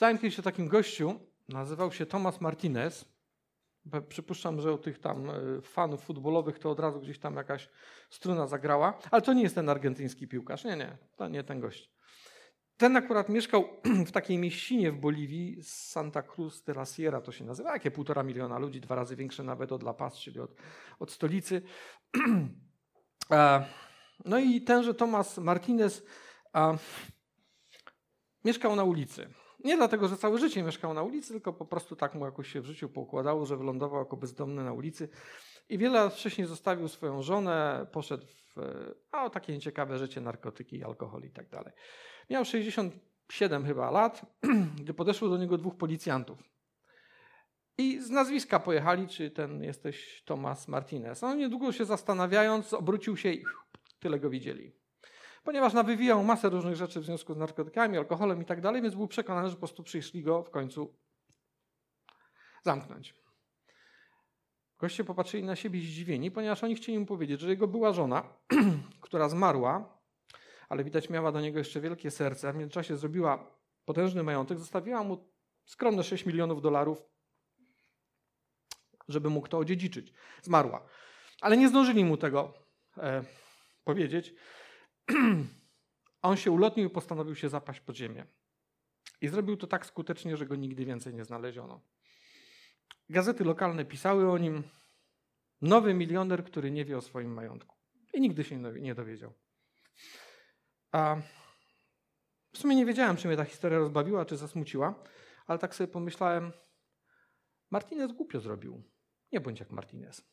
Czytałem kiedyś o takim gościu, nazywał się Thomas Martinez. Przypuszczam, że u tych tam e, fanów futbolowych to od razu gdzieś tam jakaś struna zagrała, ale to nie jest ten argentyński piłkarz. Nie, nie, to nie ten gość. Ten akurat mieszkał w takiej mieścinie w Boliwii, Santa Cruz de la Sierra to się nazywa, jakie półtora miliona ludzi, dwa razy większe nawet od La Paz, czyli od, od stolicy. No i tenże Tomas Martinez mieszkał na ulicy. Nie dlatego, że całe życie mieszkał na ulicy, tylko po prostu tak mu jakoś się w życiu poukładało, że wylądował jako bezdomny na ulicy. I wiele lat wcześniej zostawił swoją żonę, poszedł w a, takie nieciekawe życie, narkotyki, alkohol i tak dalej. Miał 67 chyba lat, gdy podeszło do niego dwóch policjantów. I z nazwiska pojechali, czy ten jesteś Tomas Martinez. On niedługo się zastanawiając, obrócił się i tyle go widzieli. Ponieważ nawywijał masę różnych rzeczy w związku z narkotykami, alkoholem i tak dalej, więc był przekonany, że po prostu przyszli go w końcu zamknąć. Goście popatrzyli na siebie zdziwieni, ponieważ oni chcieli mu powiedzieć, że jego była żona, która zmarła, ale widać miała do niego jeszcze wielkie serce, a w międzyczasie zrobiła potężny majątek, zostawiła mu skromne 6 milionów dolarów, żeby mógł to odziedziczyć. Zmarła. Ale nie zdążyli mu tego e, powiedzieć. On się ulotnił i postanowił się zapaść pod ziemię. I zrobił to tak skutecznie, że go nigdy więcej nie znaleziono. Gazety lokalne pisały o nim. Nowy milioner, który nie wie o swoim majątku. I nigdy się nie dowiedział. A w sumie nie wiedziałem, czy mnie ta historia rozbawiła, czy zasmuciła, ale tak sobie pomyślałem, Martinez głupio zrobił. Nie bądź jak Martinez.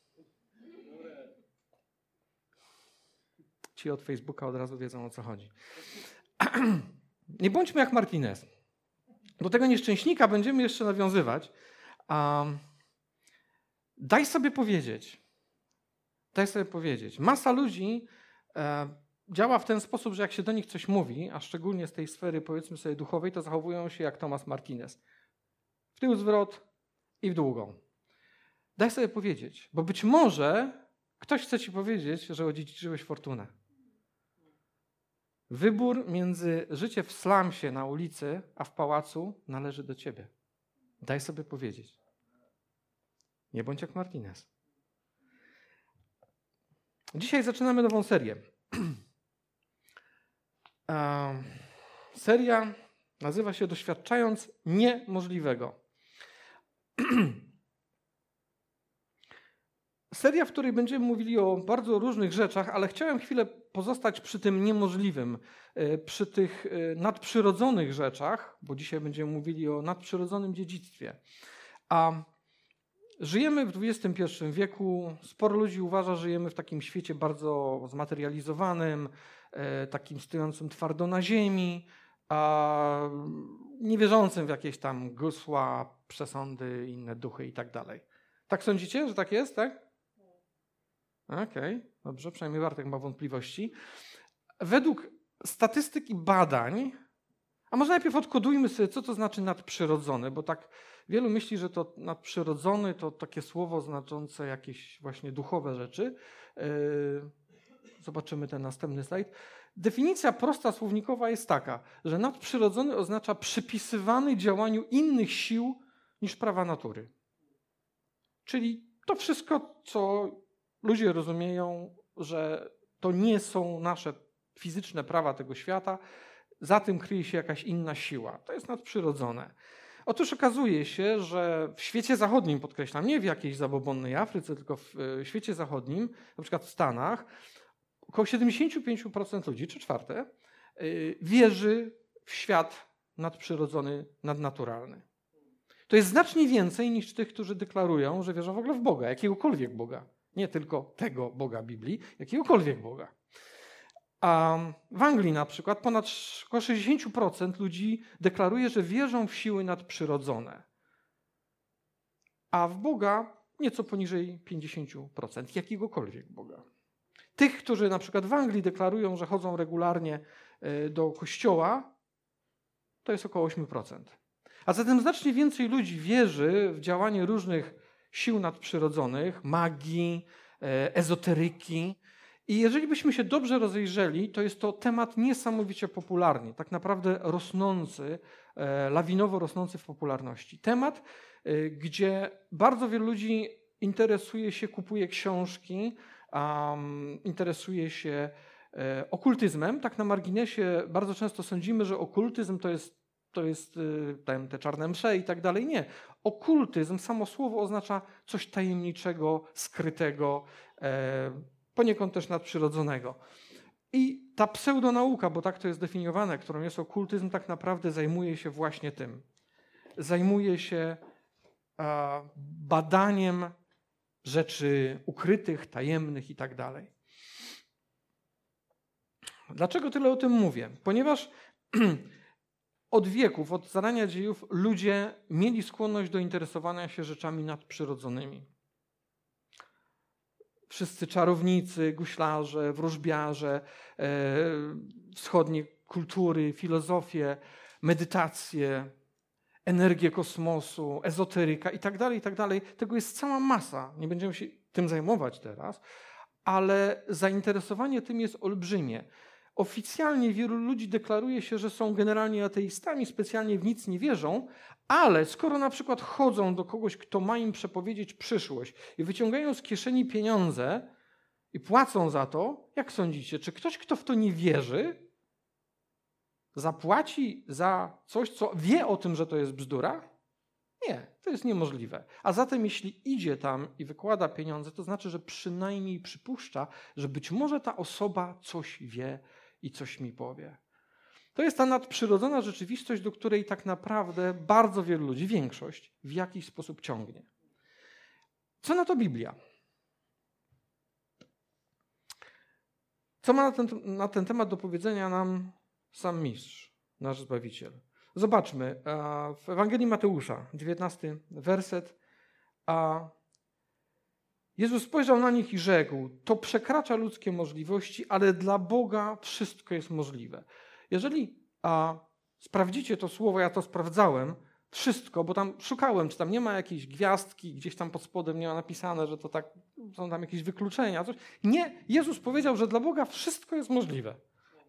Ci od Facebooka od razu wiedzą o co chodzi. nie bądźmy jak Martinez. Do tego nieszczęśnika będziemy jeszcze nawiązywać. Um, daj sobie powiedzieć. Daj sobie powiedzieć. Masa ludzi e, działa w ten sposób, że jak się do nich coś mówi, a szczególnie z tej sfery powiedzmy sobie duchowej, to zachowują się jak Thomas Martinez. W tył zwrot i w długą. Daj sobie powiedzieć, bo być może ktoś chce ci powiedzieć, że odziedziczyłeś fortunę. Wybór między życiem w slamsie na ulicy, a w pałacu należy do ciebie. Daj sobie powiedzieć. Nie bądź jak Martinez. Dzisiaj zaczynamy nową serię. Seria nazywa się Doświadczając niemożliwego. Seria, w której będziemy mówili o bardzo różnych rzeczach, ale chciałem chwilę pozostać przy tym niemożliwym, e, przy tych e, nadprzyrodzonych rzeczach, bo dzisiaj będziemy mówili o nadprzyrodzonym dziedzictwie. A żyjemy w XXI wieku. Sporo ludzi uważa, że żyjemy w takim świecie bardzo zmaterializowanym, e, takim stojącym twardo na ziemi, a niewierzącym w jakieś tam gusła, przesądy, inne duchy i tak dalej. Tak sądzicie, że tak jest, tak? Okej, okay, dobrze, przynajmniej Bartek ma wątpliwości. Według statystyk i badań, a może najpierw odkodujmy sobie, co to znaczy nadprzyrodzony, bo tak wielu myśli, że to nadprzyrodzony to takie słowo znaczące jakieś właśnie duchowe rzeczy. Yy, zobaczymy ten następny slajd. Definicja prosta słownikowa jest taka, że nadprzyrodzony oznacza przypisywany działaniu innych sił niż prawa natury. Czyli to wszystko, co ludzie rozumieją, że to nie są nasze fizyczne prawa tego świata, za tym kryje się jakaś inna siła. To jest nadprzyrodzone. Otóż okazuje się, że w świecie zachodnim, podkreślam, nie w jakiejś zabobonnej Afryce, tylko w e, świecie zachodnim, na przykład w Stanach, około 75% ludzi, czy czwarte, e, wierzy w świat nadprzyrodzony, nadnaturalny. To jest znacznie więcej niż tych, którzy deklarują, że wierzą w ogóle w Boga, jakiegokolwiek Boga. Nie tylko tego Boga Biblii, jakiegokolwiek Boga. A w Anglii na przykład ponad około 60% ludzi deklaruje, że wierzą w siły nadprzyrodzone. A w Boga nieco poniżej 50%, jakiegokolwiek Boga. Tych, którzy na przykład w Anglii deklarują, że chodzą regularnie e, do kościoła, to jest około 8%. A zatem znacznie więcej ludzi wierzy w działanie różnych sił nadprzyrodzonych, magii, e, ezoteryki I jeżeli byśmy się dobrze rozejrzeli, to jest to temat niesamowicie popularny, tak naprawdę rosnący, e, lawinowo rosnący w popularności. Temat, e, gdzie bardzo wielu ludzi interesuje się, kupuje książki, interesuje się okultyzmem. Tak na marginesie bardzo często sądzimy, że okultyzm to jest, to jest e, te czarne msze i tak dalej. Nie. Okultyzm, samo słowo oznacza coś tajemniczego, skrytego, e, poniekąd też nadprzyrodzonego. I ta pseudonauka, bo tak to jest definiowane, którą jest okultyzm, tak naprawdę zajmuje się właśnie tym. Zajmuje się badaniem rzeczy ukrytych, tajemnych i tak dalej. Dlaczego tyle o tym mówię? Ponieważ od wieków, od zarania dziejów, ludzie mieli skłonność do interesowania się rzeczami nadprzyrodzonymi. Wszyscy czarownicy, guślarze, wróżbiarze, e, wschodnie kultury, filozofie, medytacje, energię kosmosu, ezoteryka i tak dalej, i tak. Tego jest cała masa. Nie będziemy się tym zajmować teraz, ale zainteresowanie tym jest olbrzymie. Oficjalnie wielu ludzi deklaruje się, że są generalnie ateistami, specjalnie w nic nie wierzą, ale skoro na przykład chodzą do kogoś, kto ma im przepowiedzieć przyszłość i wyciągają z kieszeni pieniądze i płacą za to, jak sądzicie, czy ktoś, kto w to nie wierzy, zapłaci za coś, co wie o tym, że to jest bzdura? Nie, to jest niemożliwe. A zatem, jeśli idzie tam i wykłada pieniądze, to znaczy, że przynajmniej przypuszcza, że być może ta osoba coś wie i coś mi powie. To jest ta nadprzyrodzona rzeczywistość, do której tak naprawdę bardzo wielu ludzi, większość, w jakiś sposób ciągnie. Co na to Biblia? Co ma na ten, na ten temat do powiedzenia nam sam mistrz, nasz Zbawiciel. Zobaczmy, w Ewangelii Mateusza, 19 werset, a Jezus spojrzał na nich i rzekł: To przekracza ludzkie możliwości, ale dla Boga wszystko jest możliwe. Jeżeli a, sprawdzicie to słowo, ja to sprawdzałem, wszystko, bo tam szukałem, czy tam nie ma jakiejś gwiazdki, gdzieś tam pod spodem nie ma napisane, że to tak, są tam jakieś wykluczenia, coś. Nie, Jezus powiedział, że dla Boga wszystko jest możliwe.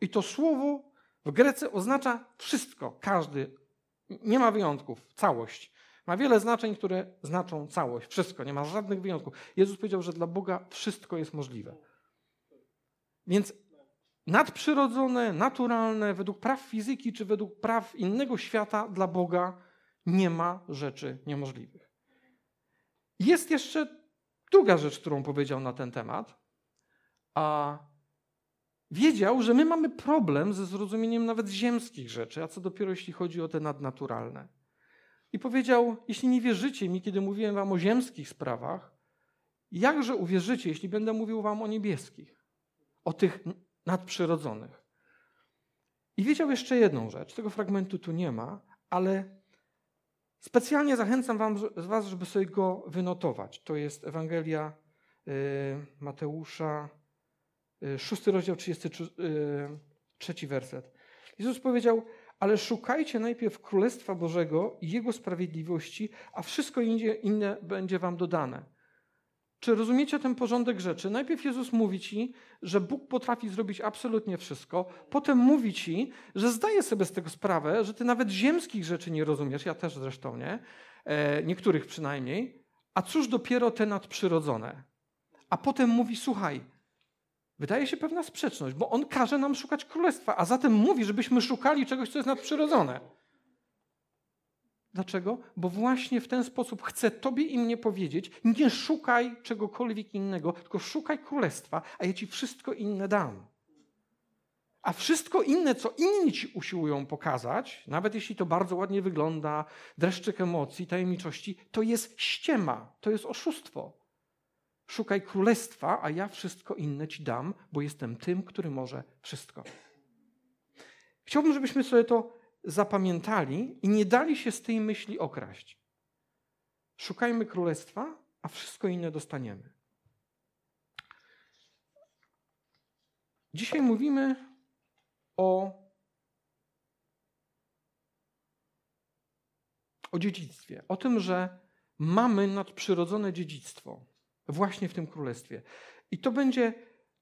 I to słowo w Grece oznacza wszystko, każdy. Nie ma wyjątków, całość. Ma wiele znaczeń, które znaczą całość, wszystko, nie ma żadnych wyjątków. Jezus powiedział, że dla Boga wszystko jest możliwe. Więc nadprzyrodzone, naturalne, według praw fizyki czy według praw innego świata, dla Boga nie ma rzeczy niemożliwych. Jest jeszcze druga rzecz, którą powiedział na ten temat, a wiedział, że my mamy problem ze zrozumieniem nawet ziemskich rzeczy, a co dopiero jeśli chodzi o te nadnaturalne. I powiedział: Jeśli nie wierzycie mi, kiedy mówiłem wam o ziemskich sprawach, jakże uwierzycie, jeśli będę mówił wam o niebieskich, o tych nadprzyrodzonych? I wiedział jeszcze jedną rzecz. Tego fragmentu tu nie ma, ale specjalnie zachęcam wam, was, żeby sobie go wynotować. To jest Ewangelia y, Mateusza, Y, szósty rozdział, 33 y, werset. Jezus powiedział, ale szukajcie najpierw Królestwa Bożego i Jego sprawiedliwości, a wszystko inne będzie wam dodane. Czy rozumiecie ten porządek rzeczy? Najpierw Jezus mówi ci, że Bóg potrafi zrobić absolutnie wszystko. Potem mówi ci, że zdaje sobie z tego sprawę, że ty nawet ziemskich rzeczy nie rozumiesz, ja też zresztą nie, e, niektórych przynajmniej. A cóż dopiero te nadprzyrodzone? A potem mówi, słuchaj, Wydaje się pewna sprzeczność, bo on każe nam szukać królestwa, a zatem mówi, żebyśmy szukali czegoś, co jest nadprzyrodzone. Dlaczego? Bo właśnie w ten sposób chce Tobie i mnie powiedzieć: nie szukaj czegokolwiek innego, tylko szukaj królestwa, a ja Ci wszystko inne dam. A wszystko inne, co inni ci usiłują pokazać, nawet jeśli to bardzo ładnie wygląda, dreszczyk emocji, tajemniczości, to jest ściema, to jest oszustwo. Szukaj królestwa, a ja wszystko inne ci dam, bo jestem tym, który może wszystko. Chciałbym, żebyśmy sobie to zapamiętali i nie dali się z tej myśli okraść. Szukajmy królestwa, a wszystko inne dostaniemy. Dzisiaj mówimy o, o dziedzictwie, o tym, że mamy nadprzyrodzone dziedzictwo właśnie w tym królestwie. I to będzie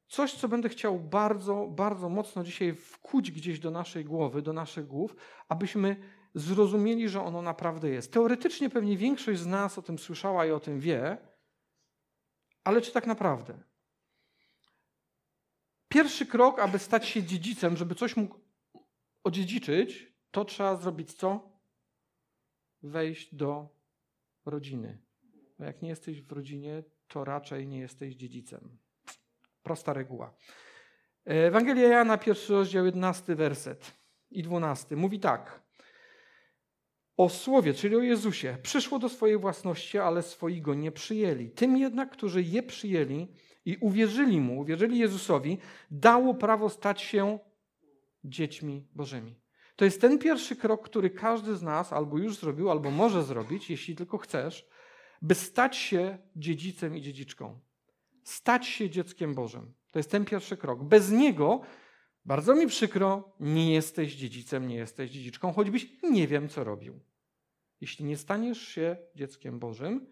coś, co będę chciał bardzo, bardzo mocno dzisiaj wkuć gdzieś do naszej głowy, do naszych głów, abyśmy zrozumieli, że ono naprawdę jest. Teoretycznie pewnie większość z nas o tym słyszała i o tym wie, ale czy tak naprawdę? Pierwszy krok, aby stać się dziedzicem, żeby coś mógł odziedziczyć, to trzeba zrobić co? Wejść do rodziny. Bo jak nie jesteś w rodzinie, raczej nie jesteś dziedzicem. Prosta reguła. Ewangelia Jana, pierwszy rozdział, 11 werset i 12. Mówi tak. O Słowie, czyli o Jezusie, przyszło do swojej własności, ale swoi go nie przyjęli. Tym jednak, którzy je przyjęli i uwierzyli Mu, uwierzyli Jezusowi, dało prawo stać się dziećmi Bożymi. To jest ten pierwszy krok, który każdy z nas albo już zrobił, albo może zrobić, jeśli tylko chcesz, by stać się dziedzicem i dziedziczką. Stać się dzieckiem Bożym. To jest ten pierwszy krok. Bez niego, bardzo mi przykro, nie jesteś dziedzicem, nie jesteś dziedziczką, choćbyś nie wiem, co robił. Jeśli nie staniesz się dzieckiem Bożym,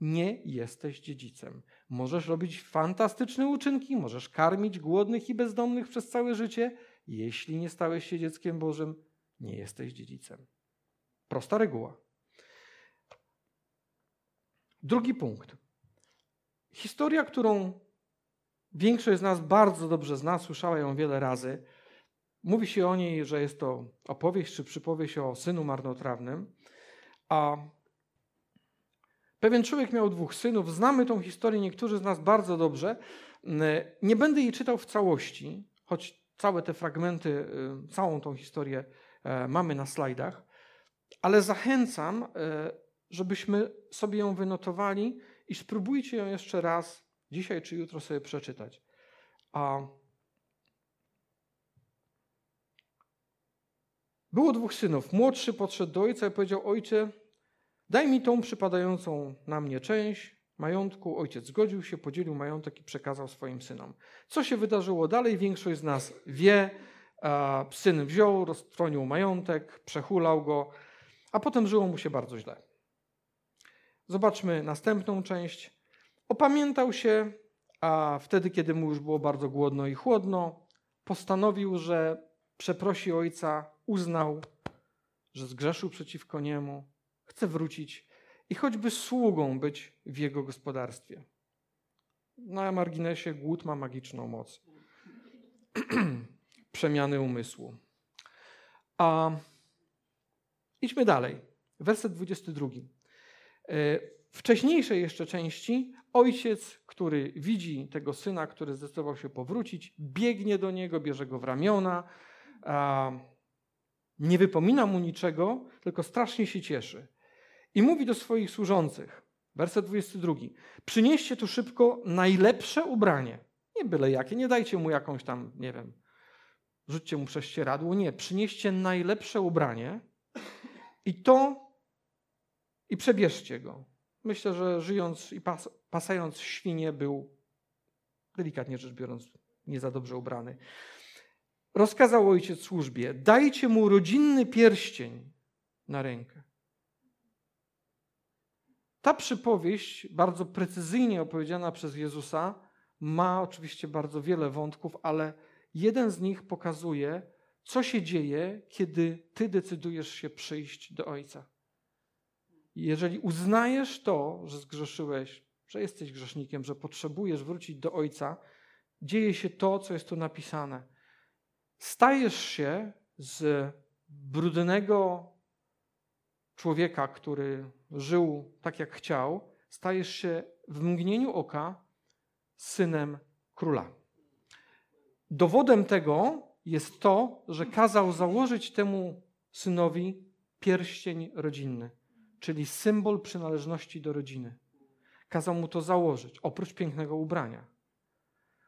nie jesteś dziedzicem. Możesz robić fantastyczne uczynki, możesz karmić głodnych i bezdomnych przez całe życie. Jeśli nie stałeś się dzieckiem Bożym, nie jesteś dziedzicem. Prosta reguła. Drugi punkt. Historia, którą większość z nas bardzo dobrze zna, słyszała ją wiele razy. Mówi się o niej, że jest to opowieść czy przypowieść o synu marnotrawnym. A pewien człowiek miał dwóch synów. Znamy tą historię, niektórzy z nas bardzo dobrze. Nie będę jej czytał w całości, choć całe te fragmenty, y, całą tą historię e, mamy na slajdach, ale zachęcam, e, żebyśmy sobie ją wynotowali i spróbujcie ją jeszcze raz dzisiaj czy jutro sobie przeczytać. A Było dwóch synów. Młodszy podszedł do ojca i powiedział: Ojcze, daj mi tą przypadającą na mnie część majątku. Ojciec zgodził się, podzielił majątek i przekazał swoim synom. Co się wydarzyło dalej, większość z nas wie. Syn wziął, roztrwonił majątek, przehulał go, a potem żyło mu się bardzo źle. Zobaczmy następną część. Opamiętał się, a wtedy, kiedy mu już było bardzo głodno i chłodno, postanowił, że przeprosi ojca, uznał, że zgrzeszył przeciwko niemu, chce wrócić i choćby sługą być w jego gospodarstwie. Na marginesie głód ma magiczną moc. Przemiany umysłu. A idźmy dalej. Werset 22. E, wcześniejszej jeszcze części ojciec, który widzi tego syna, który zdecydował się powrócić, biegnie do niego, bierze go w ramiona, nie wypomina mu niczego, tylko strasznie się cieszy. I mówi do swoich służących, werset 22, przynieście tu szybko najlepsze ubranie. Nie byle jakie, nie dajcie mu jakąś tam, nie wiem, rzućcie mu prześcieradło. Nie, przynieście najlepsze ubranie i to i przebierzcie go. Myślę, że żyjąc i pas, pasając świnie był, delikatnie rzecz biorąc, nie za dobrze ubrany. Rozkazał ojciec służbie, dajcie mu rodzinny pierścień na rękę. Ta przypowieść, bardzo precyzyjnie opowiedziana przez Jezusa, ma oczywiście bardzo wiele wątków, ale jeden z nich pokazuje, co się dzieje, kiedy ty decydujesz się przyjść do Ojca. Jeżeli uznajesz to, że zgrzeszyłeś, że jesteś grzesznikiem, że potrzebujesz wrócić do Ojca, dzieje się to, co jest tu napisane. Stajesz się z brudnego człowieka, który żył tak, jak chciał, stajesz się w mgnieniu oka synem króla. Dowodem tego jest to, że kazał założyć temu synowi pierścień rodzinny czyli symbol przynależności do rodziny. Kazał mu to założyć, oprócz pięknego ubrania.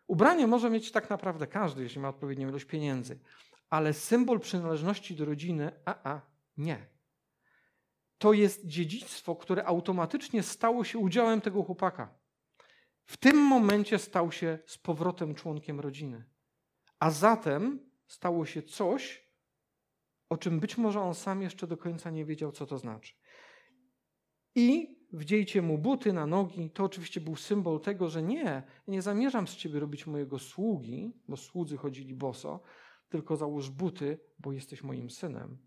Ubranie może mieć tak naprawdę każdy, jeśli ma odpowiednią ilość pieniędzy, ale symbol przynależności do rodziny, a, a, nie. To jest dziedzictwo, które automatycznie stało się udziałem tego chłopaka. W tym momencie stał się z powrotem członkiem rodziny. A zatem stało się coś, o czym być może on sam jeszcze do końca nie wiedział, co to znaczy. I wdziejcie mu buty na nogi. To oczywiście był symbol tego, że nie, nie zamierzam z ciebie robić mojego sługi, bo słudzy chodzili boso, tylko załóż buty, bo jesteś moim synem,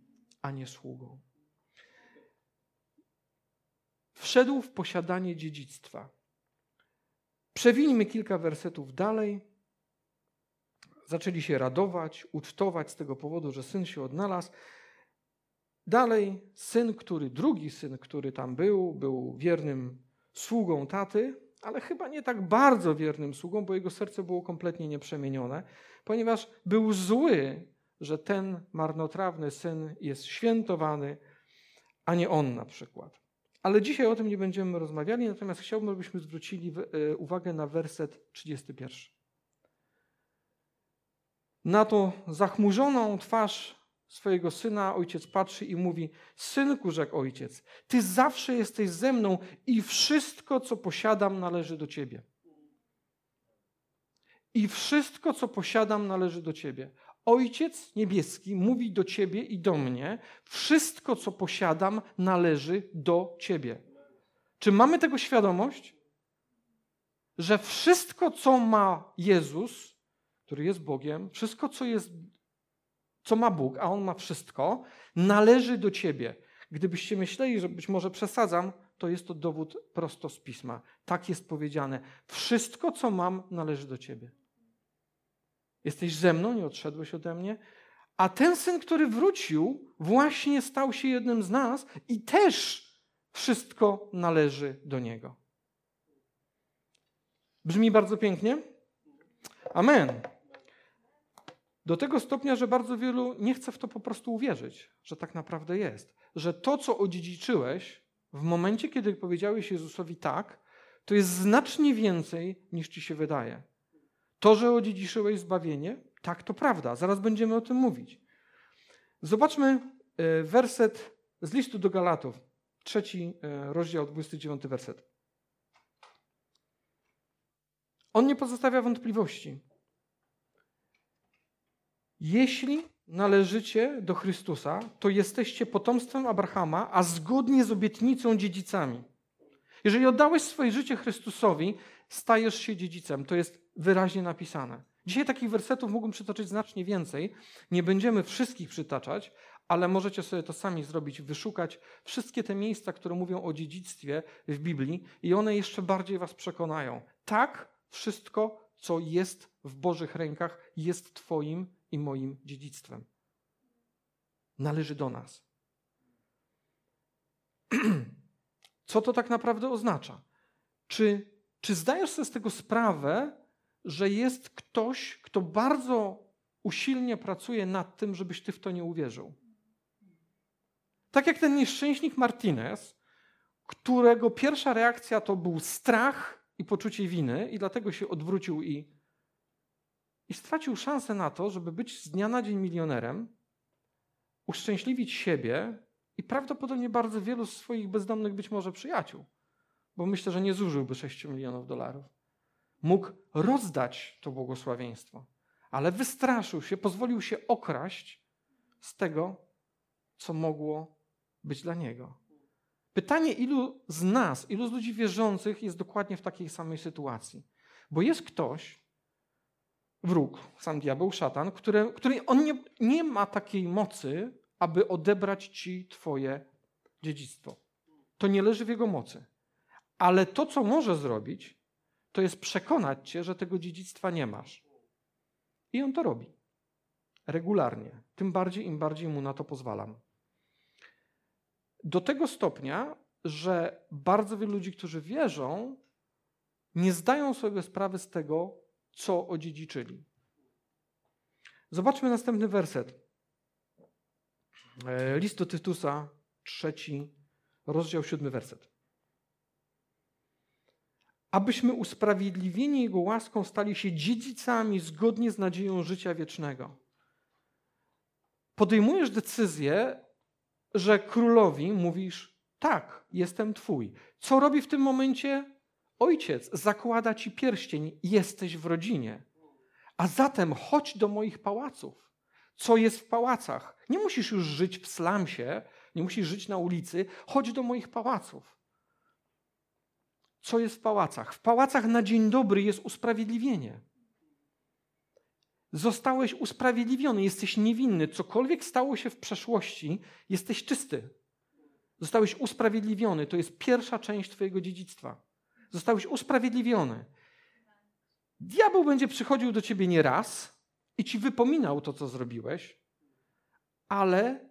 a nie sługą. Wszedł w posiadanie dziedzictwa. Przewińmy kilka wersetów dalej. Zaczęli się radować, ucztować z tego powodu, że syn się odnalazł. Dalej, syn, który, drugi syn, który tam był, był wiernym sługą taty, ale chyba nie tak bardzo wiernym sługą, bo jego serce było kompletnie nieprzemienione, ponieważ był zły, że ten marnotrawny syn jest świętowany, a nie on na przykład. Ale dzisiaj o tym nie będziemy rozmawiali, natomiast chciałbym, abyśmy zwrócili e, uwagę na werset 31. Na to zachmurzoną twarz swojego syna ojciec patrzy i mówi: Synku, rzekł ojciec, ty zawsze jesteś ze mną i wszystko, co posiadam, należy do ciebie. I wszystko, co posiadam, należy do ciebie. Ojciec niebieski mówi do ciebie i do mnie: Wszystko, co posiadam, należy do ciebie. Czy mamy tego świadomość? Że wszystko, co ma Jezus, który jest Bogiem, wszystko, co jest co ma Bóg, a On ma wszystko, należy do ciebie. Gdybyście myśleli, że być może przesadzam, to jest to dowód prosto z pisma. Tak jest powiedziane. Wszystko, co mam, należy do ciebie. Jesteś ze mną, nie odszedłeś ode mnie. A ten syn, który wrócił, właśnie stał się jednym z nas i też wszystko należy do niego. Brzmi bardzo pięknie? Amen. Do tego stopnia, że bardzo wielu nie chce w to po prostu uwierzyć, że tak naprawdę jest. Że to, co odziedziczyłeś, w momencie, kiedy powiedziałeś Jezusowi tak, to jest znacznie więcej niż ci się wydaje. To, że odziedziczyłeś zbawienie, tak, to prawda. Zaraz będziemy o tym mówić. Zobaczmy e, werset z listu do Galatów, trzeci e, rozdział, 29 werset. On nie pozostawia wątpliwości. Jeśli należycie do Chrystusa, to jesteście potomstwem Abrahama, a zgodnie z obietnicą dziedzicami. Jeżeli oddałeś swoje życie Chrystusowi, stajesz się dziedzicem. To jest wyraźnie napisane. Dzisiaj takich wersetów mógłbym przytoczyć znacznie więcej. Nie będziemy wszystkich przytaczać, ale możecie sobie to sami zrobić, wyszukać wszystkie te miejsca, które mówią o dziedzictwie w Biblii i one jeszcze bardziej was przekonają. Tak, wszystko, co jest w Bożych rękach, jest Twoim i moim dziedzictwem. Należy do nas. Co to tak naprawdę oznacza? Czy, czy zdajesz sobie z tego sprawę, że jest ktoś, kto bardzo usilnie pracuje nad tym, żebyś ty w to nie uwierzył? Tak jak ten nieszczęśnik Martinez, którego pierwsza reakcja to był strach i poczucie winy, i dlatego się odwrócił i i stracił szansę na to, żeby być z dnia na dzień milionerem, uszczęśliwić siebie i prawdopodobnie bardzo wielu z swoich bezdomnych być może przyjaciół, bo myślę, że nie zużyłby 6 milionów dolarów. Mógł rozdać to błogosławieństwo, ale wystraszył się, pozwolił się okraść z tego, co mogło być dla niego. Pytanie, ilu z nas, ilu z ludzi wierzących jest dokładnie w takiej samej sytuacji? Bo jest ktoś, wróg, sam diabeł, szatan, który, który on nie, nie ma takiej mocy, aby odebrać ci twoje dziedzictwo. To nie leży w jego mocy. Ale to, co może zrobić, to jest przekonać cię, że tego dziedzictwa nie masz. I on to robi. Regularnie. Tym bardziej, im bardziej mu na to pozwalam. Do tego stopnia, że bardzo wielu ludzi, którzy wierzą, nie zdają sobie sprawy z tego, co odziedziczyli. Zobaczmy następny werset. E, list do Tytusa, trzeci rozdział, siódmy werset. Abyśmy usprawiedliwieni Jego łaską stali się dziedzicami zgodnie z nadzieją życia wiecznego. Podejmujesz decyzję, że królowi mówisz: Tak, jestem Twój. Co robi w tym momencie Ojciec zakłada ci pierścień, jesteś w rodzinie. A zatem chodź do moich pałaców. Co jest w pałacach? Nie musisz już żyć w slamsie, nie musisz żyć na ulicy, chodź do moich pałaców. co jest w pałacach. W pałacach na dzień dobry jest usprawiedliwienie. Zostałeś usprawiedliwiony, jesteś niewinny. Cokolwiek stało się w przeszłości, jesteś czysty. Zostałeś usprawiedliwiony. To jest pierwsza część Twojego dziedzictwa. Zostałeś usprawiedliwiony. Diabeł będzie przychodził do ciebie nie raz i ci wypominał to, co zrobiłeś, ale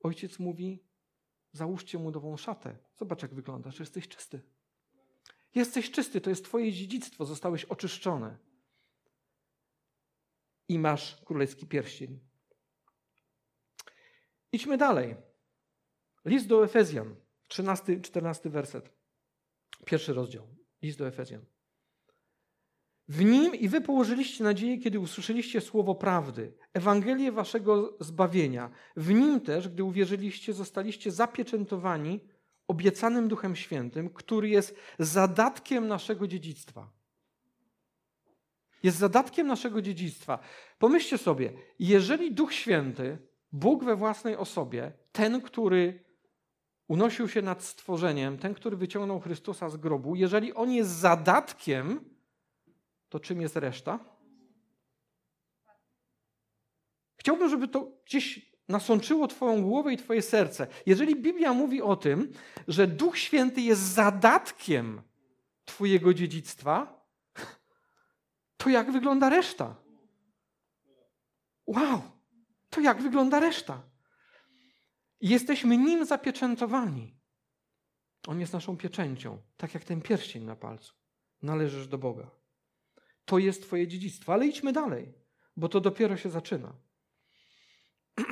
ojciec mówi: załóżcie mu nową szatę. Zobacz, jak wyglądasz, jesteś czysty. Jesteś czysty, to jest Twoje dziedzictwo, zostałeś oczyszczony. I masz królewski pierścień. Idźmy dalej. List do Efezjan, 13-14 werset. Pierwszy rozdział. List do Efezjan. W nim i wy położyliście nadzieję, kiedy usłyszeliście słowo prawdy, Ewangelię waszego zbawienia. W nim też, gdy uwierzyliście, zostaliście zapieczętowani obiecanym Duchem Świętym, który jest zadatkiem naszego dziedzictwa. Jest zadatkiem naszego dziedzictwa. Pomyślcie sobie, jeżeli Duch Święty, Bóg we własnej osobie, ten, który unosił się nad stworzeniem, ten, który wyciągnął Chrystusa z grobu, jeżeli on jest zadatkiem, to czym jest reszta? Chciałbym, żeby to gdzieś nasączyło Twoją głowę i Twoje serce. Jeżeli Biblia mówi o tym, że Duch Święty jest zadatkiem Twojego dziedzictwa, to jak wygląda reszta? Wow! To jak wygląda reszta? Jesteśmy nim zapieczętowani. On jest naszą pieczęcią, tak jak ten pierścień na palcu. Należysz do Boga. To jest Twoje dziedzictwo. Ale idźmy dalej, bo to dopiero się zaczyna.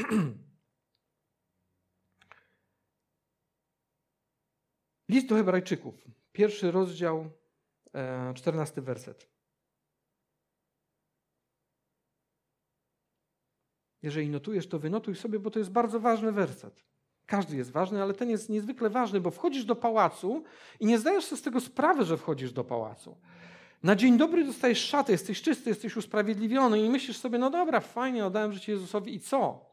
List do Hebrajczyków, pierwszy rozdział, e, czternasty werset. Jeżeli notujesz, to wynotuj sobie, bo to jest bardzo ważny werset. Każdy jest ważny, ale ten jest niezwykle ważny, bo wchodzisz do pałacu i nie zdajesz sobie z tego sprawy, że wchodzisz do pałacu. Na dzień dobry dostajesz szatę, jesteś czysty, jesteś usprawiedliwiony i myślisz sobie, no dobra, fajnie, oddałem życie Jezusowi i co?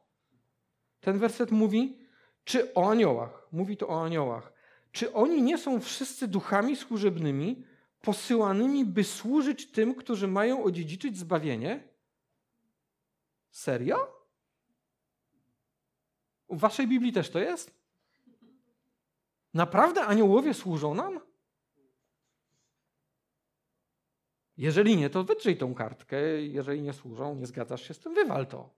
Ten werset mówi, czy o aniołach, mówi to o aniołach, czy oni nie są wszyscy duchami służebnymi, posyłanymi, by służyć tym, którzy mają odziedziczyć zbawienie? Serio? W waszej Biblii też to jest? Naprawdę aniołowie służą nam? Jeżeli nie, to wytrzyj tą kartkę. Jeżeli nie służą, nie zgadzasz się z tym, wywal to.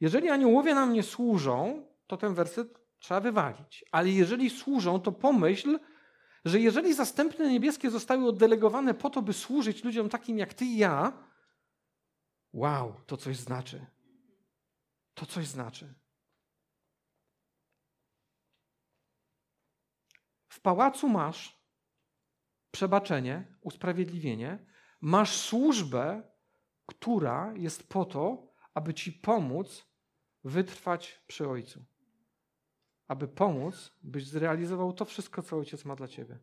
Jeżeli aniołowie nam nie służą, to ten werset trzeba wywalić. Ale jeżeli służą, to pomyśl, że jeżeli zastępne niebieskie zostały oddelegowane po to, by służyć ludziom takim jak ty i ja, wow, to coś znaczy. To coś znaczy. Pałacu masz przebaczenie, usprawiedliwienie, masz służbę, która jest po to, aby ci pomóc wytrwać przy Ojcu. Aby pomóc, byś zrealizował to wszystko, co Ojciec ma dla ciebie.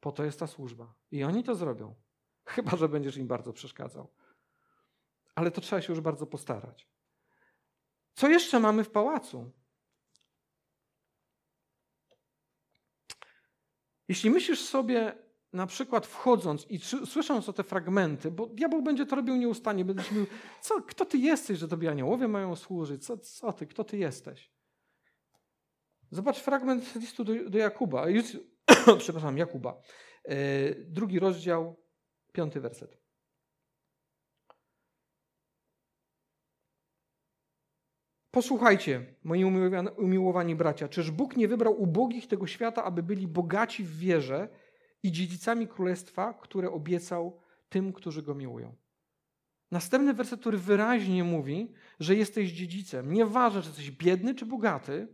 Po to jest ta służba. I oni to zrobią. Chyba, że będziesz im bardzo przeszkadzał. Ale to trzeba się już bardzo postarać. Co jeszcze mamy w pałacu? Jeśli myślisz sobie, na przykład wchodząc i słysząc o te fragmenty, bo diabeł będzie to robił nieustannie, będziesz mówił, co, kto ty jesteś, że tobie aniołowie mają służyć? Co, co ty, kto ty jesteś? Zobacz fragment listu do, do Jakuba, już, przepraszam, Jakuba. E, drugi rozdział, piąty werset. Posłuchajcie, moi umiłowani bracia, czyż Bóg nie wybrał ubogich tego świata, aby byli bogaci w wierze i dziedzicami królestwa, które obiecał tym, którzy go miłują? Następny werset, który wyraźnie mówi, że jesteś dziedzicem. Nieważne, czy jesteś biedny czy bogaty,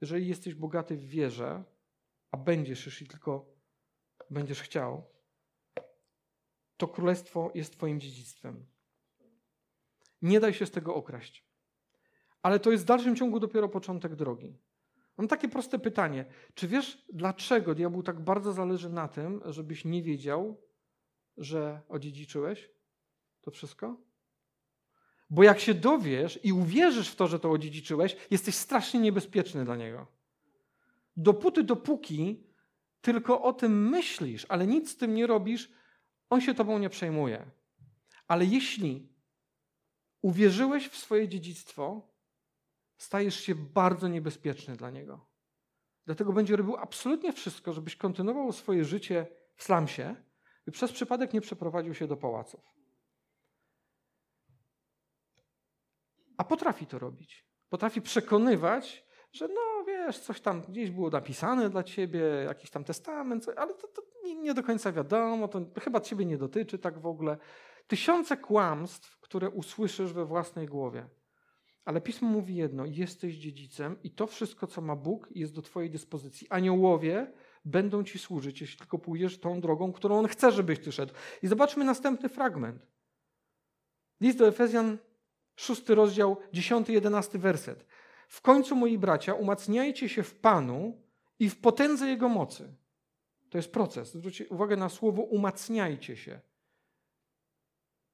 jeżeli jesteś bogaty w wierze, a będziesz, jeśli tylko będziesz chciał, to królestwo jest Twoim dziedzictwem. Nie daj się z tego okraść. Ale to jest w dalszym ciągu dopiero początek drogi. Mam takie proste pytanie. Czy wiesz, dlaczego diabłu tak bardzo zależy na tym, żebyś nie wiedział, że odziedziczyłeś to wszystko? Bo jak się dowiesz i uwierzysz w to, że to odziedziczyłeś, jesteś strasznie niebezpieczny dla niego. Dopóty, dopóki tylko o tym myślisz, ale nic z tym nie robisz, on się tobą nie przejmuje. Ale jeśli uwierzyłeś w swoje dziedzictwo, stajesz się bardzo niebezpieczny dla niego. Dlatego będzie robił absolutnie wszystko, żebyś kontynuował swoje życie w slamsie i przez przypadek nie przeprowadził się do pałaców. A potrafi to robić. Potrafi przekonywać, że no wiesz, coś tam gdzieś było napisane dla ciebie, jakiś tam testament, ale to, to nie do końca wiadomo, to chyba ciebie nie dotyczy tak w ogóle. Tysiące kłamstw, które usłyszysz we własnej głowie. Ale Pismo mówi jedno: jesteś dziedzicem i to wszystko, co ma Bóg, jest do Twojej dyspozycji. Aniołowie będą Ci służyć, jeśli tylko pójdziesz tą drogą, którą On chce, żebyś Ty szedł. I zobaczmy następny fragment. List do Efezjan, szósty rozdział, dziesiąty, jedenasty werset. W końcu, moi bracia, umacniajcie się w Panu i w potędze Jego mocy. To jest proces. Zwróćcie uwagę na słowo umacniajcie się.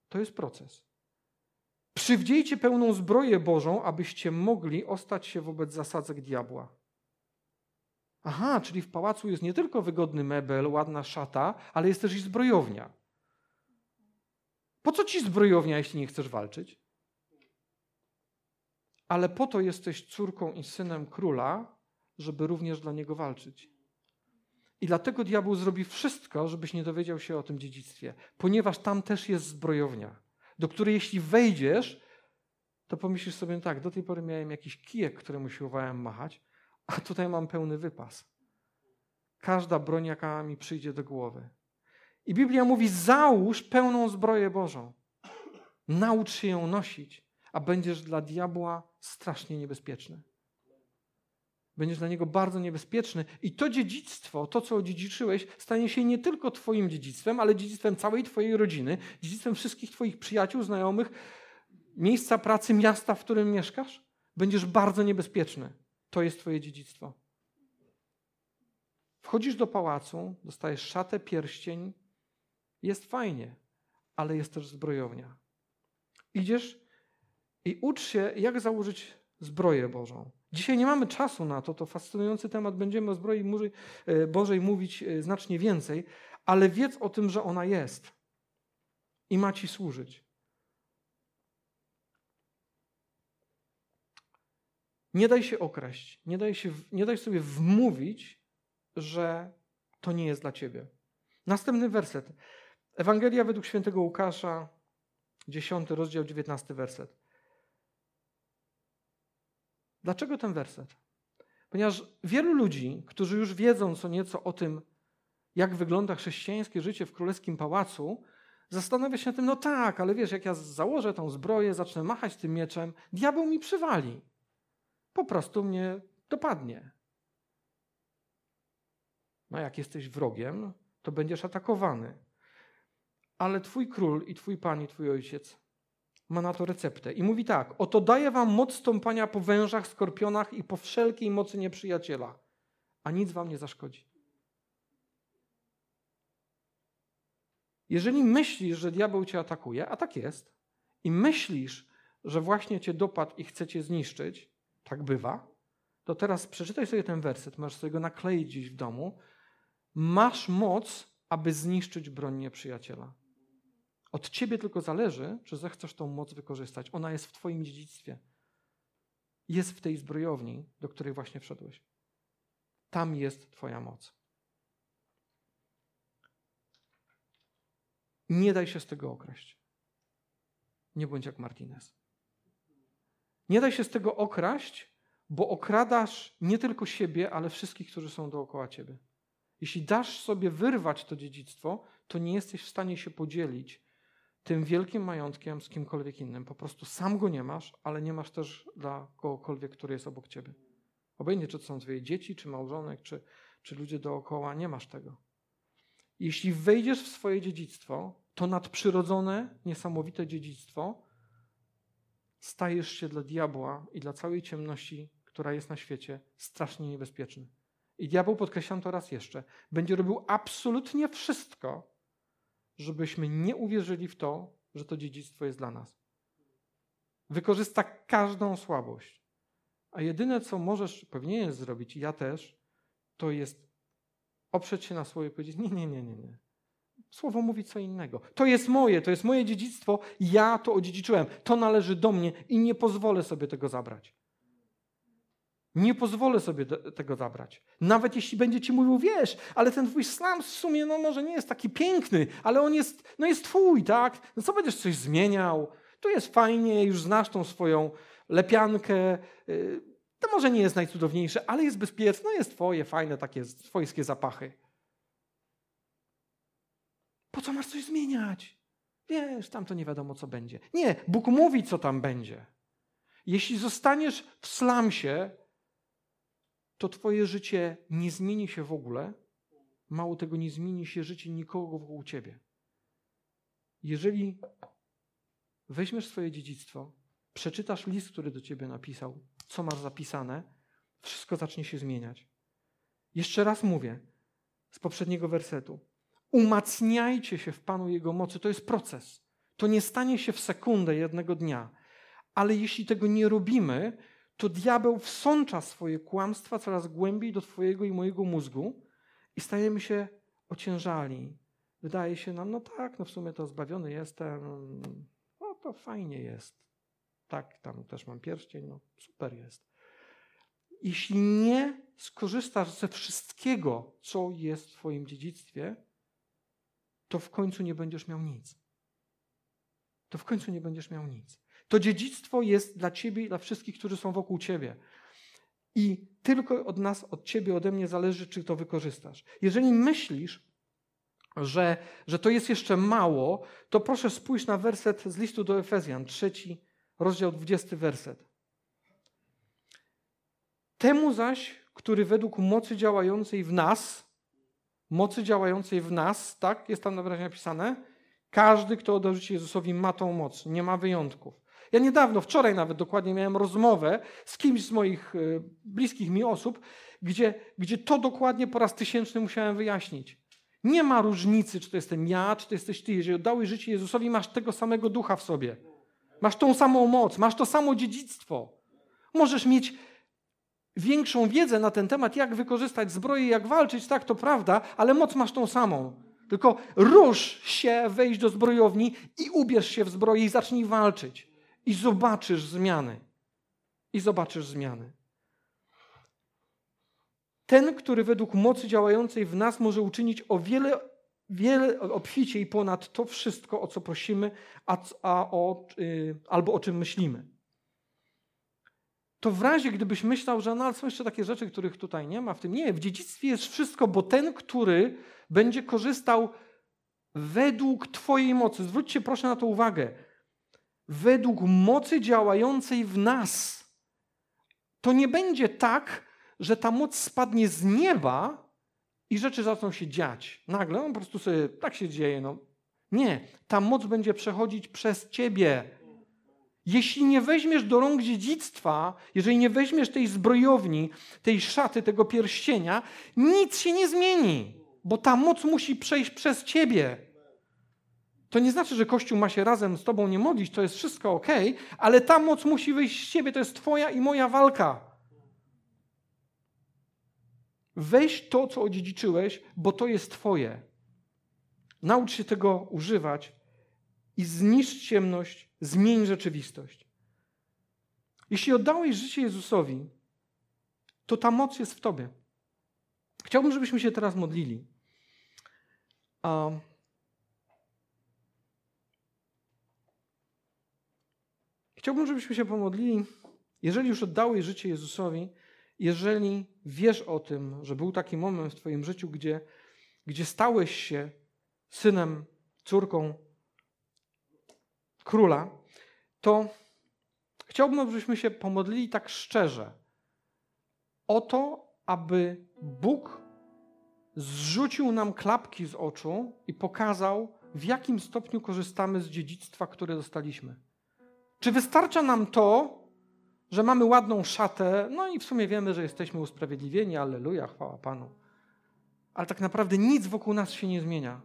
To jest proces. Przywdziejcie pełną zbroję Bożą, abyście mogli ostać się wobec zasadzek diabła. Aha, czyli w pałacu jest nie tylko wygodny mebel, ładna szata, ale jest też i zbrojownia. Po co ci zbrojownia, jeśli nie chcesz walczyć? Ale po to jesteś córką i synem króla, żeby również dla niego walczyć. I dlatego diabeł zrobi wszystko, żebyś nie dowiedział się o tym dziedzictwie, ponieważ tam też jest zbrojownia do której jeśli wejdziesz, to pomyślisz sobie no tak, do tej pory miałem jakiś kijek, którym usiłowałem machać, a tutaj mam pełny wypas. Każda broń, jaka mi przyjdzie do głowy. I Biblia mówi: załóż pełną zbroję Bożą. Naucz się ją nosić, a będziesz dla diabła strasznie niebezpieczny. Będziesz dla niego bardzo niebezpieczny i to dziedzictwo, to co odziedziczyłeś, stanie się nie tylko twoim dziedzictwem, ale dziedzictwem całej twojej rodziny, dziedzictwem wszystkich twoich przyjaciół, znajomych, miejsca pracy, miasta, w którym mieszkasz. Będziesz bardzo niebezpieczny. To jest twoje dziedzictwo. Wchodzisz do pałacu, dostajesz szatę, pierścień. Jest fajnie, ale jest też zbrojownia. Idziesz i ucz się, jak założyć zbroję Bożą. Dzisiaj nie mamy czasu na to, to fascynujący temat, będziemy o zbroi e, Bożej mówić e, znacznie więcej, ale wiedz o tym, że ona jest i ma ci służyć. Nie daj się okraść, nie daj, się, nie daj sobie wmówić, że to nie jest dla ciebie. Następny werset. Ewangelia według świętego Łukasza, 10 rozdział, 19 werset. Dlaczego ten werset? Ponieważ wielu ludzi, którzy już wiedzą co nieco o tym, jak wygląda chrześcijańskie życie w królewskim pałacu, zastanawia się na tym, no tak, ale wiesz, jak ja założę tą zbroję, zacznę machać tym mieczem, diabeł mi przywali. Po prostu mnie dopadnie. No jak jesteś wrogiem, to będziesz atakowany. Ale twój król i twój pan i twój ojciec ma na to receptę i mówi tak: Oto daję wam moc stąpania po wężach, skorpionach i po wszelkiej mocy nieprzyjaciela, a nic wam nie zaszkodzi. Jeżeli myślisz, że diabeł cię atakuje, a tak jest, i myślisz, że właśnie cię dopadł i chce cię zniszczyć, tak bywa, to teraz przeczytaj sobie ten werset, masz sobie go nakleić gdzieś w domu. Masz moc, aby zniszczyć broń nieprzyjaciela. Od ciebie tylko zależy, czy zechcesz tą moc wykorzystać. Ona jest w twoim dziedzictwie. Jest w tej zbrojowni, do której właśnie wszedłeś. Tam jest twoja moc. Nie daj się z tego okraść. Nie bądź jak Martinez. Nie daj się z tego okraść, bo okradasz nie tylko siebie, ale wszystkich, którzy są dookoła ciebie. Jeśli dasz sobie wyrwać to dziedzictwo, to nie jesteś w stanie się podzielić tym wielkim majątkiem z kimkolwiek innym. Po prostu sam go nie masz, ale nie masz też dla kogokolwiek, który jest obok ciebie. Obojętnie, czy to są twoje dzieci, czy małżonek, czy, czy ludzie dookoła, nie masz tego. Jeśli wejdziesz w swoje dziedzictwo, to nadprzyrodzone, niesamowite dziedzictwo, stajesz się dla diabła i dla całej ciemności, która jest na świecie, strasznie niebezpieczny. I diabeł, podkreślam to raz jeszcze, będzie robił absolutnie wszystko, żebyśmy nie uwierzyli w to, że to dziedzictwo jest dla nas. Wykorzysta każdą słabość. A jedyne, co możesz, powinieneś zrobić, ja też, to jest oprzeć się na słowie i powiedzieć: Nie, nie, nie, nie, nie. Słowo mówi co innego. To jest moje, to jest moje dziedzictwo, ja to odziedziczyłem. To należy do mnie i nie pozwolę sobie tego zabrać. Nie pozwolę sobie tego zabrać. Nawet jeśli będzie ci mówił, wiesz, ale ten twój slam w sumie no może nie jest taki piękny, ale on jest, no jest twój, tak? No co będziesz coś zmieniał? Tu jest fajnie, już znasz tą swoją lepiankę. Y, to może nie jest najcudowniejsze, ale jest bezpieczne, no jest twoje, fajne takie swojskie zapachy. Po co masz coś zmieniać? Wiesz, tam to nie wiadomo, co będzie. Nie, Bóg mówi, co tam będzie. Jeśli zostaniesz w slamsie, to twoje życie nie zmieni się w ogóle. Mało tego, nie zmieni się życie nikogo wokół ciebie. Jeżeli weźmiesz swoje dziedzictwo, przeczytasz list, który do ciebie napisał, co masz zapisane, wszystko zacznie się zmieniać. Jeszcze raz mówię z poprzedniego wersetu. Umacniajcie się w Panu Jego mocy. To jest proces. To nie stanie się w sekundę jednego dnia. Ale jeśli tego nie robimy, to diabeł wsącza swoje kłamstwa coraz głębiej do Twojego i mojego mózgu i stajemy się ociężali. Wydaje się nam, no tak, no w sumie to zbawiony jestem, no to fajnie jest. Tak, tam też mam pierścień, no super jest. Jeśli nie skorzystasz ze wszystkiego, co jest w Twoim dziedzictwie, to w końcu nie będziesz miał nic. To w końcu nie będziesz miał nic. To dziedzictwo jest dla ciebie i dla wszystkich, którzy są wokół ciebie. I tylko od nas, od ciebie, ode mnie zależy, czy to wykorzystasz. Jeżeli myślisz, że, że to jest jeszcze mało, to proszę spójrz na werset z listu do Efezjan, trzeci rozdział, dwudziesty werset. Temu zaś, który według mocy działającej w nas, mocy działającej w nas, tak, jest tam na wyraźnie napisane, każdy, kto oddarzy Jezusowi, ma tą moc, nie ma wyjątków. Ja niedawno, wczoraj nawet dokładnie miałem rozmowę z kimś z moich e, bliskich mi osób, gdzie, gdzie to dokładnie po raz tysięczny musiałem wyjaśnić. Nie ma różnicy, czy to jestem ja, czy to jesteś ty. Jeżeli oddałeś życie Jezusowi, masz tego samego ducha w sobie. Masz tą samą moc, masz to samo dziedzictwo. Możesz mieć większą wiedzę na ten temat, jak wykorzystać zbroję, jak walczyć, tak, to prawda, ale moc masz tą samą. Tylko rusz się, wejdź do zbrojowni i ubierz się w zbroję i zacznij walczyć i zobaczysz zmiany. I zobaczysz zmiany. Ten, który według mocy działającej w nas może uczynić o wiele, wiele obficiej ponad to wszystko, o co prosimy, a, a o, y, albo o czym myślimy. To w razie, gdybyś myślał, że no, ale są jeszcze takie rzeczy, których tutaj nie ma w tym. Nie, w dziedzictwie jest wszystko, bo ten, który będzie korzystał według Twojej mocy. Zwróćcie proszę na to uwagę według mocy działającej w nas. To nie będzie tak, że ta moc spadnie z nieba i rzeczy zaczną się dziać. Nagle on po prostu sobie tak się dzieje. No. Nie, ta moc będzie przechodzić przez ciebie. Jeśli nie weźmiesz do rąk dziedzictwa, jeżeli nie weźmiesz tej zbrojowni, tej szaty, tego pierścienia, nic się nie zmieni, bo ta moc musi przejść przez ciebie. To nie znaczy, że Kościół ma się razem z Tobą nie modlić, to jest wszystko ok, ale ta moc musi wyjść z Ciebie, to jest Twoja i moja walka. Weź to, co odziedziczyłeś, bo to jest Twoje. Naucz się tego używać i zniszcz ciemność, zmień rzeczywistość. Jeśli oddałeś życie Jezusowi, to ta moc jest w Tobie. Chciałbym, żebyśmy się teraz modlili. Um, Chciałbym, żebyśmy się pomodlili. Jeżeli już oddałeś życie Jezusowi, jeżeli wiesz o tym, że był taki moment w Twoim życiu, gdzie, gdzie stałeś się synem, córką króla, to chciałbym, żebyśmy się pomodlili tak szczerze o to, aby Bóg zrzucił nam klapki z oczu i pokazał, w jakim stopniu korzystamy z dziedzictwa, które dostaliśmy. Czy wystarcza nam to, że mamy ładną szatę, no i w sumie wiemy, że jesteśmy usprawiedliwieni, alleluja, chwała Panu. Ale tak naprawdę nic wokół nas się nie zmienia.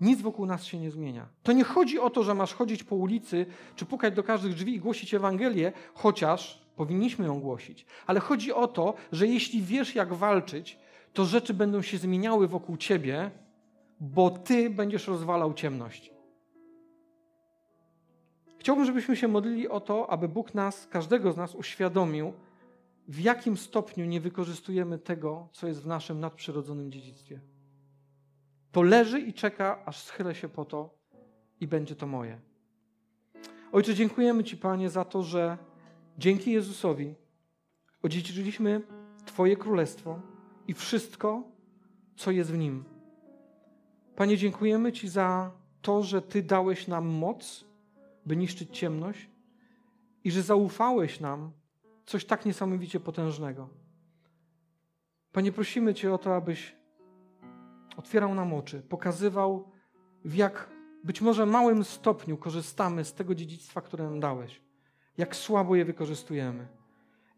Nic wokół nas się nie zmienia. To nie chodzi o to, że masz chodzić po ulicy, czy pukać do każdych drzwi i głosić Ewangelię, chociaż Powinniśmy ją głosić. Ale chodzi o to, że jeśli wiesz, jak walczyć, to rzeczy będą się zmieniały wokół ciebie, bo ty będziesz rozwalał ciemność. Chciałbym, żebyśmy się modlili o to, aby Bóg nas, każdego z nas uświadomił, w jakim stopniu nie wykorzystujemy tego, co jest w naszym nadprzyrodzonym dziedzictwie. To leży i czeka, aż schylę się po to i będzie to moje. Ojcze, dziękujemy Ci, Panie, za to, że dzięki Jezusowi odziedziczyliśmy Twoje królestwo i wszystko, co jest w nim. Panie, dziękujemy Ci za to, że Ty dałeś nam moc, by niszczyć ciemność i że zaufałeś nam coś tak niesamowicie potężnego. Panie, prosimy Cię o to, abyś otwierał nam oczy, pokazywał, w jak być może małym stopniu korzystamy z tego dziedzictwa, które nam dałeś, jak słabo je wykorzystujemy.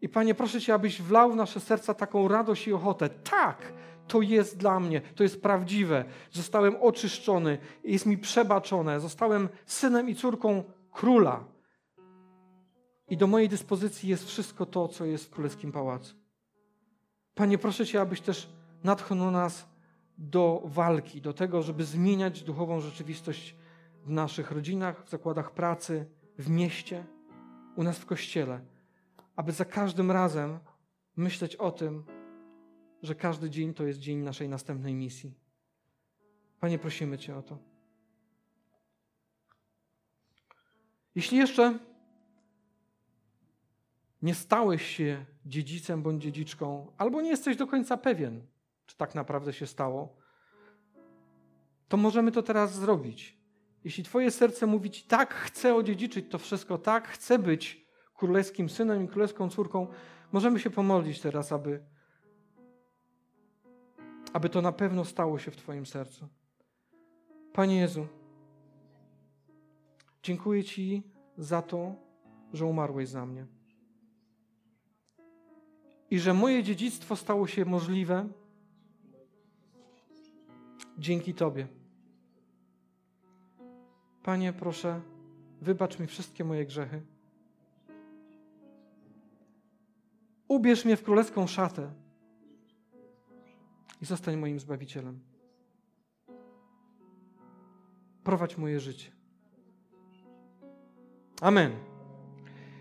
I Panie, proszę Cię, abyś wlał w nasze serca taką radość i ochotę. Tak, to jest dla mnie, to jest prawdziwe. Zostałem oczyszczony, jest mi przebaczone, zostałem synem i córką króla. I do mojej dyspozycji jest wszystko to, co jest w królewskim pałacu. Panie, proszę Cię, abyś też natchnął nas do walki, do tego, żeby zmieniać duchową rzeczywistość w naszych rodzinach, w zakładach pracy, w mieście, u nas w kościele, aby za każdym razem myśleć o tym, że każdy dzień to jest dzień naszej następnej misji. Panie, prosimy Cię o to. Jeśli jeszcze nie stałeś się dziedzicem bądź dziedziczką, albo nie jesteś do końca pewien, czy tak naprawdę się stało, to możemy to teraz zrobić. Jeśli Twoje serce mówi Ci, tak, chcę odziedziczyć to wszystko, tak, chcę być królewskim synem i królewską córką, możemy się pomodlić teraz, aby, aby to na pewno stało się w Twoim sercu. Panie Jezu, dziękuję Ci za to, że umarłeś za mnie. I że moje dziedzictwo stało się możliwe dzięki Tobie. Panie, proszę, wybacz mi wszystkie moje grzechy. Ubierz mnie w królewską szatę i zostań moim zbawicielem. Prowadź moje życie. Amen.